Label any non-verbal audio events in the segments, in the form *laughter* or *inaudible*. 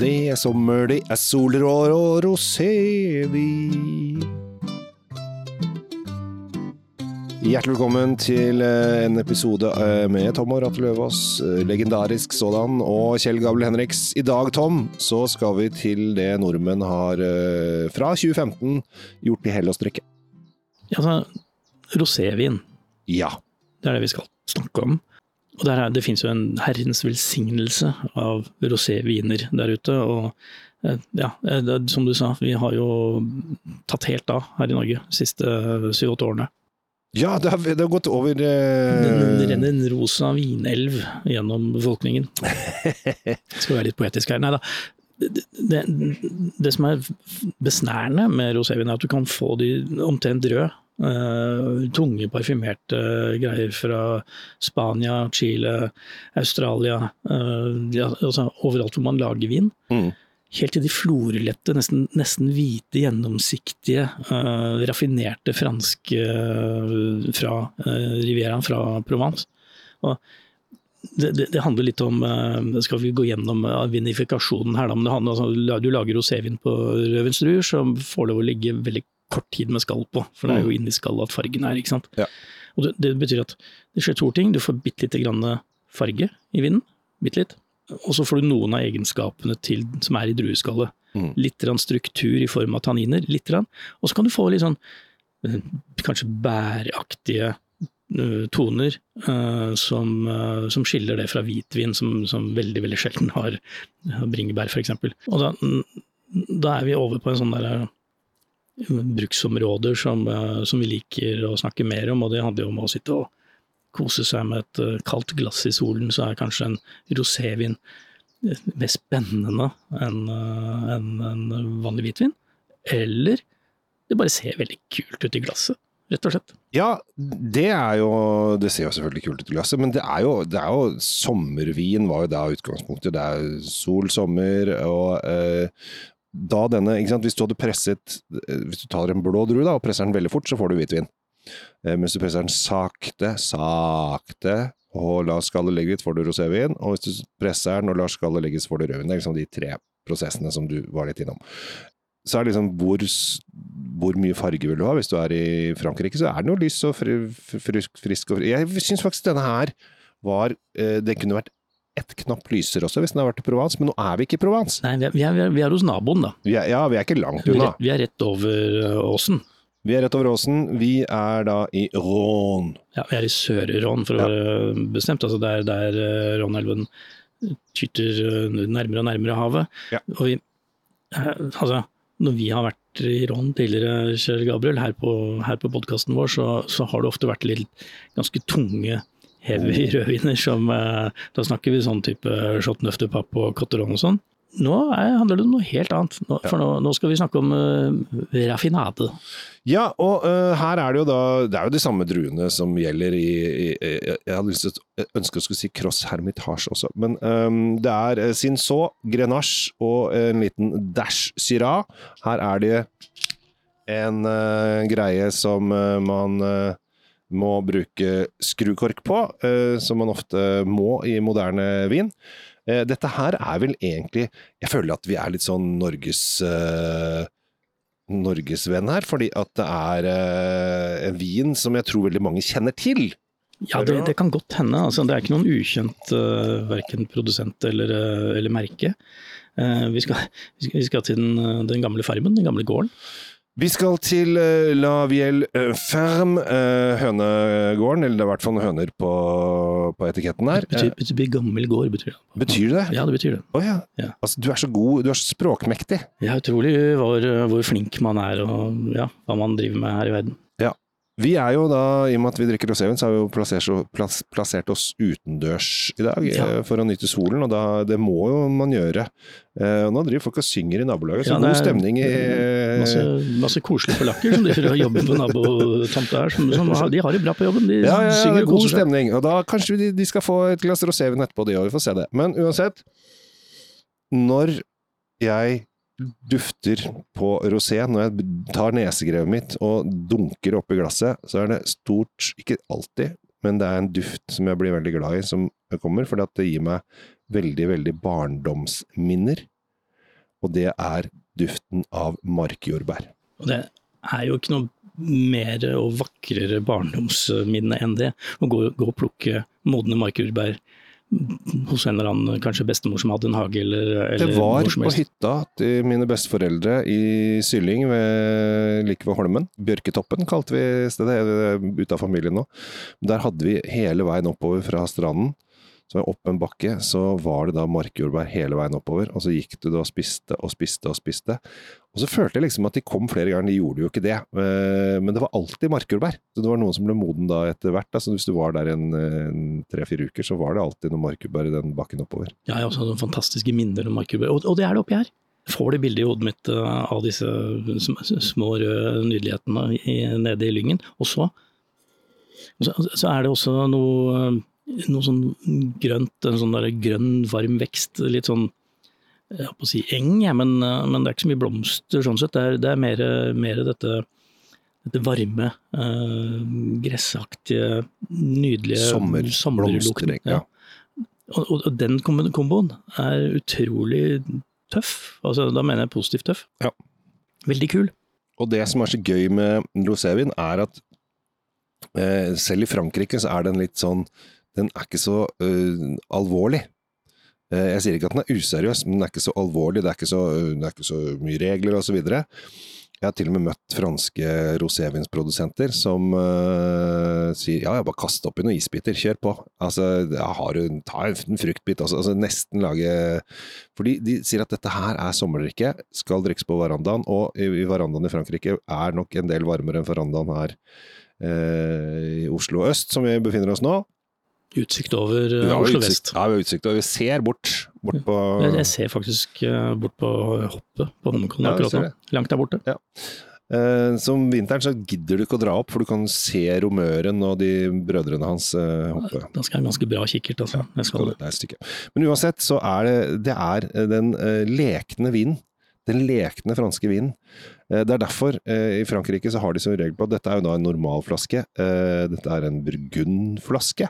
Det er sommer, det er solrår og rosévin. Hjertelig velkommen til eh, en episode eh, med Tom og Ratte Løvaas, eh, legendarisk sådan, og Kjell Gabel Henriks. I dag, Tom, så skal vi til det nordmenn har fra 2015 gjort i hell og strikke. Ja, altså, rosévin. Ja. Det er det vi skal snakke om. Og der er, Det finnes jo en herrens velsignelse av roséviner der ute. og eh, ja, eh, det, som du sa, vi har jo tatt helt av her i Norge de siste syv-åtte årene. Ja, det har, det har gått over uh... Det renner en rosa vinelv gjennom befolkningen. *laughs* Skal være litt poetisk her. Nei da. Det, det, det, som er besnærende med rosévin, er at du kan få de omtrent røde Uh, tunge, parfymerte greier fra Spania, Chile, Australia. Uh, altså overalt hvor man lager vin. Mm. Helt til de florlette, nesten, nesten hvite, gjennomsiktige, uh, raffinerte franske fra Rivieraen, fra Provence. Og det, det, det, handler litt om Skal vi gå gjennom vinifikasjonen her, da. Men det handler, altså, du lager rosévin på rødvinsdruer, som får lov å ligge veldig kort tid med skall på, for det er jo mm. inni skallet at fargen er. ikke sant? Ja. Og det, det, betyr at det skjer to ting. Du får bitte lite grann farge i vinden, bitte litt. Og så får du noen av egenskapene til, som er i drueskallet. Mm. Litt struktur i form av tanniner, litt. Og så kan du få litt sånn eh, kanskje bæraktige uh, toner uh, som, uh, som, skiller det fra hvitvin, som, som veldig veldig sjelden har bringebær, f.eks. Og da, da, er vi over på en sånn der bruksområder som, eh, som, vi liker å snakke mer om, og det handler jo om å sitte og kose seg med et eh, kaldt glass i solen, så er kanskje en rosévin eh, mer spennende enn en, en vanlig hvitvin. Eller det bare ser veldig kult ut i glasset, rett og slett. Ja, det er jo Det ser jo selvfølgelig kult ut i glasset, men det er jo, det er jo Sommervin var jo da utgangspunktet. Det er sol, sommer, og da denne, ikke sant? Hvis du hadde presset Hvis du tar en blå drue da, og presser den veldig fort, så får du hvitvin. Eh, mens du presser den sakte, sakte, og lar skallet ligge litt, får du rosévin. Og hvis du presser den og lar skallet ligge, så får du rødvin. Det er liksom de tre prosessene som du var litt innom. Så er det liksom hvor, hvor, mye farge vil du ha? Hvis du er i Frankrike, så er den jo lys og frisk, frisk og Jeg syns faktisk denne her var eh, Det kunne vært ett knapp lyser også, hvis den har vært i Provence, men nå er vi ikke i Provence. Nei, vi er, vi er, vi er hos naboen, da. Vi er, ja, vi er ikke langt unna. Vi er rett over uh, åsen. Vi er rett over åsen. Vi er da i Rån. Ja, vi er i Sør-Rån, for å være bestemt. Altså der, der uh, Rånelven tyter uh, nærmere og nærmere havet. Ja. Og vi, altså, når vi har vært i Rån tidligere, Kjell Gabriel, her på, her på podkasten vår, så, så, har det ofte vært litt ganske tunge heavy *laughs* rødviner som eh, Da snakker vi sånn type Shot Nøfte Papp og Cotteron og sånn. Nå er, handler det om noe helt annet, nå, for nå, nå, skal vi snakke om uh, raffinade. Ja, og uh, her er det jo da Det er jo de samme druene som gjelder i, i, i Jeg hadde lyst til å ønske å skulle si Cross Hermitage også, men um, det er uh, Cinsault, Grenache og en liten dash Syrah. Her er det en uh, greie som man må bruke skrukork på, eh, som man ofte må i moderne vin. Eh, dette her er vel egentlig Jeg føler at vi er litt sånn Norges uh, norgesvenn her, fordi at det er uh, en vin som jeg tror veldig mange kjenner til. Ja, det, det kan godt hende. Altså, det er ikke noen ukjent uh, verken produsent eller, eller merke. Vi, skal, vi, skal, til den, den gamle farmen, den gamle gården. Vi skal til uh, La Vielle uh, Ferme, uh, hønegården. Eller det er i hvert fall høner på, på etiketten her. Betyr, betyr gammel gård, betyr det. Betyr det? Ja, det betyr det. Oh, ja. Ja. Altså, du er så god, du er så språkmektig. Ja, utrolig hvor, hvor flink man er, og ja, hva man driver med her i verden. Vi er jo da, i og med at vi drikker rosévin, så har vi jo plassert, plassert, oss utendørs i dag ja. Eh, for å nyte solen, og da, det må jo man gjøre. Eh, og nå driver folk og synger i nabolaget, så ja, god stemning i Masse, masse koselige polakker som driver og jobber på nabotomta her, som, som de har det bra på jobben. De ja, ja, synger god stemning. Og da kanskje de, de skal få et glass rosévin etterpå, de òg, vi får se det. Men uansett, når jeg dufter på rosé når jeg tar nesegrevet mitt og dunker oppi glasset, så er det stort Ikke alltid, men det er en duft som jeg blir veldig glad i, som kommer, For det gir meg veldig, veldig barndomsminner. og det er duften av markjordbær. Og det er jo ikke noe mer og vakrere barndomsminne enn det. Å gå, gå og plukke modne markjordbær hos en eller annen, kanskje bestemor som hadde en hage, eller, eller Det var på hytta til mine besteforeldre i Sylling, ved, like ved Holmen. Bjørketoppen kalte vi stedet, ute av familien nå. Der hadde vi hele veien oppover fra stranden. Så opp en bakke, så var det da markjordbær hele veien oppover. Og så gikk du da og spiste og spiste og spiste. Og så følte jeg liksom at de kom flere ganger, de gjorde jo ikke det. Eh, Men det var alltid markjordbær. Så det var noen som ble moden da etter hvert. Da. Så hvis du var der en, tre-fire uker, så var det alltid noen markjordbær i den bakken oppover. Ja, jeg har også noen fantastiske minner om markjordbær. Og, det er det oppi her. Får det bildet i hodet mitt eh, av disse små røde nydelighetene nede i lyngen. Og så, så, er det også noe, noe sånn grønt, en sånn der grønn, varm vekst. Litt sånn jeg holdt på å si eng, ja, men, eh, men det er ikke så mye blomster sånn sett. Det er, det er mer, mer dette, dette varme, eh, gressaktige, nydelige Sommer, sommerlukten. Ja. Og, og, og den kombo- komboen er utrolig tøff. Altså, da mener jeg positivt tøff. Ja. Veldig kul. Og det som er så gøy med rosévin, er at eh, selv i Frankrike så er den litt sånn Den er ikke så uh, alvorlig. Uh, jeg sier ikke at den er useriøs, men den er ikke så alvorlig. Det er ikke så, det er ikke så mye regler osv. Jeg har til og med møtt franske rosévinsprodusenter som eh, sier ja, jeg bare kast oppi noen isbiter, kjør på. Altså, har du, ta en fruktbit, altså, altså nesten lage fordi de sier at dette her er sommerdrikke, skal drikkes på verandaen, og i, i verandaen i Frankrike er nok en del varmere enn verandaen her i Oslo øst, som vi befinner oss nå. Utsikt over eh, har Oslo utsikt, vest. ja, vi har utsikt, over. vi ser bort, bort på Jeg, jeg ser faktisk eh, bort på hoppet på Holmenkollen Ja, akkurat nå. Langt der borte. eh, Som vinteren så gidder du ikke å dra opp, for du kan se romøren og de brødrene hans eh, hoppe. Da skal jeg ha en ganske bra kikkert, altså. Jeg skal det. Det. Men uansett så er det, det er den eh, lekne vinen. Den lekne franske vinen. Eh, det er derfor eh, i Frankrike så har de som regel på at dette er jo da en normalflaske. Eh, dette er en burgundflaske.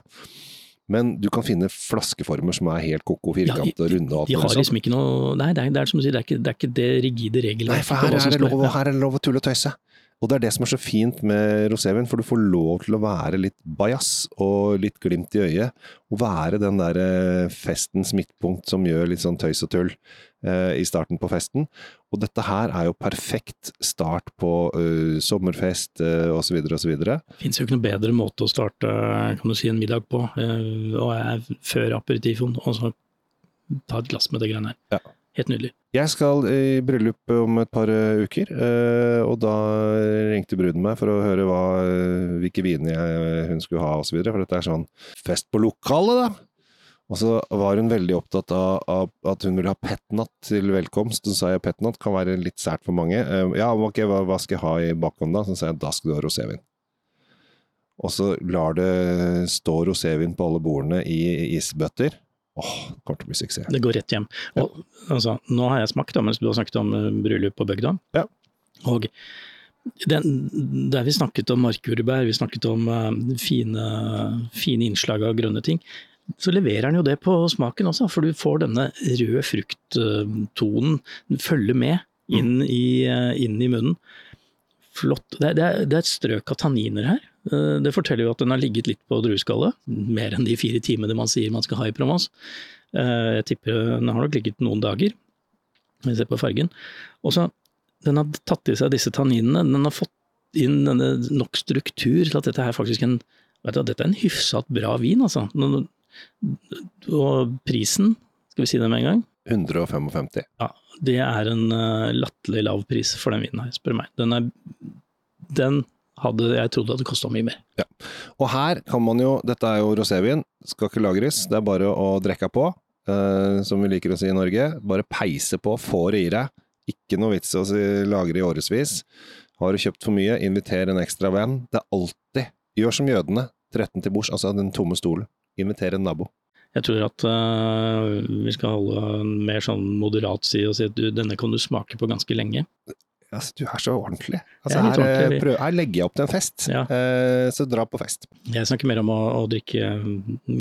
Men du kan finne flaskeformer som er helt koko, firkantede og runde og alt De har sånt. liksom ikke noe Nei, det er, det er som du sier, det er ikke det, er ikke det rigide regelverket. Nei, for her er, det lov, ja. her er det lov å tulle og tøyse. Og det er det som er så fint med rosévin, for du får lov til å være litt bajas og litt glimt i øyet. Og være den der eh, festens midtpunkt som gjør litt sånn tøys og tull eh, i starten på festen. Og dette her er jo perfekt start på eh, sommerfest eh, osv. osv. Finnes jo ikke noe bedre måte å starte kan du si, en middag på, eh, og er før aperitifoen, og så ta et glass med det greiene her. Ja. Helt nydelig. Jeg skal i bryllup om et par eh, uker, eh, og da ringte bruden meg for å høre hva, eh, hvilke viner hun skulle ha osv. For dette er sånn fest på lokalet, da. Og så var hun veldig opptatt av, av at hun ville ha petnat til velkomst. Så sa jeg petnat kan være litt sært for mange. Ja, ok, hva, hva skal jeg ha i bakhånd da? Så sa jeg da skal du ha rosévin. Og så lar det stå rosévin på alle bordene i isbøtter. Åh, det kommer til å bli suksess. Det går rett hjem. Og, altså, nå har jeg smakt, da, mens du har snakket om eh, bryllup på bygda. Ja. Og den, der vi snakket om markjordbær, vi snakket om uh, fine, fine innslag av grønne ting, så leverer den jo det på smaken også, for du får denne røde frukttonen, den følger med inn i, uh, inn i munnen. Flott. Det det, er, det er et strøk av tanniner her. Eh, Det forteller jo at den har ligget litt på drueskallet, mer enn de fire timene man sier man skal ha i Provence. Eh, Jeg tipper den har nok ligget noen dager, hvis vi ser på fargen. Og så, den har tatt i seg disse tanninene, den har fått inn denne nok struktur til at dette er faktisk en, vet du, dette er en hyfsat bra vin, altså. Og prisen, skal vi si det med en gang, 155. ja, det er en eh, latterlig lav pris for den vinen her, spør du meg. Den, er, den hadde jeg trodd hadde kosta mye mer. Og her kan man jo, dette er jo rosévin, skal ikke lagres, det er bare å drekke på, eh, som vi liker å si i Norge. Bare peise på, få det i deg. Ikke noe vits i å si- lagre i årevis. Har du kjøpt for mye, inviter en ekstra venn. Det er alltid, gjør som jødene, 13 til bords, altså den tomme stolen. Inviter en nabo. Jeg tror at uh, vi skal holde en mer sånn moderat side og si at du, denne kan du smake på ganske lenge. Altså, du er så ordentlig. Altså, er her, eh, ordentlig. prøv, her legger jeg opp til en fest, Ja. eh, så dra på fest. Jeg snakker mer om å, å drikke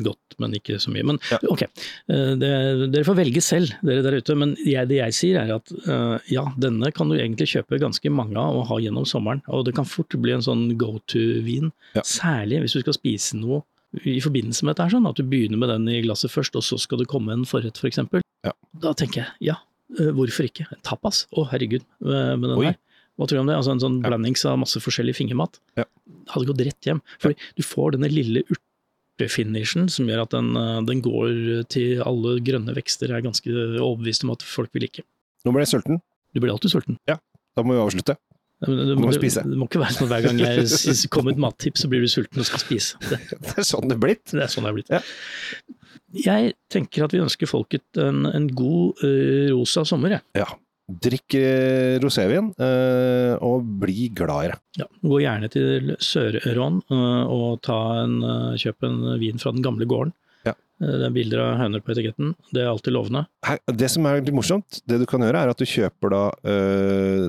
godt, men ikke så mye. Men Ja. ok, eh, det, dere får velge selv, dere der ute. Men jeg, det jeg sier er at uh, ja, denne kan du egentlig kjøpe ganske mange av og ha gjennom sommeren. Og det kan fort bli en sånn go to-vin. Ja. Særlig hvis du skal spise noe i forbindelse med dette. sånn At du begynner med den i glasset først, og så skal det komme en forrett f.eks. Ja. Da tenker jeg ja, hvorfor ikke? Tapas? Å herregud, eh, med den Oi. her. Hva tror du om det? Altså En sånn Ja. blandings av masse forskjellig fingermat. Ja. Hadde gått rett hjem. Fordi du får denne lille urtefinishen som gjør at den, eh, den går til alle grønne vekster. Jeg er ganske overbevist om at folk vil like. Nå ble jeg sulten. Du blir alltid sulten. Ja. Da må vi avslutte. Men Det, må det, spise. det må ikke være sånn at hver gang jeg *laughs* kommer et mattips, så blir du sulten og skal spise. Det, *laughs* Det er sånn det er blitt. det er sånn det er blitt. Ja. Jeg tenker at vi ønsker folket en, en god uh, rosa sommer. Jeg. Ja. Drikk eh, rosévin, uh, og bli glad i det. Ja, gå gjerne til Sør-Rån uh, og ta en, kjøp en vin fra den gamle gården. Ja. Det er bilder av høner på etiketten. Det er alltid lovende. Det som er litt morsomt, det du kan gjøre, er at du kjøper da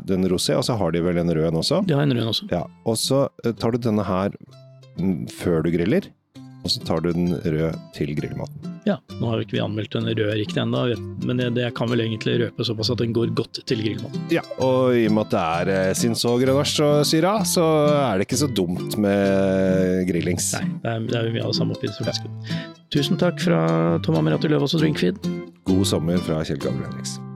den rosé, og så har de vel en rød en også. De har en rød også. Ja, og så tar du denne her mm, før du griller, og så tar du den rød til grillmaten. Ja, Nå har jo ikke vi anmeldt den røde riktig ennå, men det, det kan vel egentlig røpe såpass at den går godt til grillmat. Ja, og i og med at det er eh, Sins og Syra, så er det ikke så dumt med grillings. Nei, det er, det er jo mye av det samme oppi disse flaskene. Tusen takk fra Tom Amirati Løvaas og Drinkfeed. God sommer fra Kjell Gabriel Henriksen.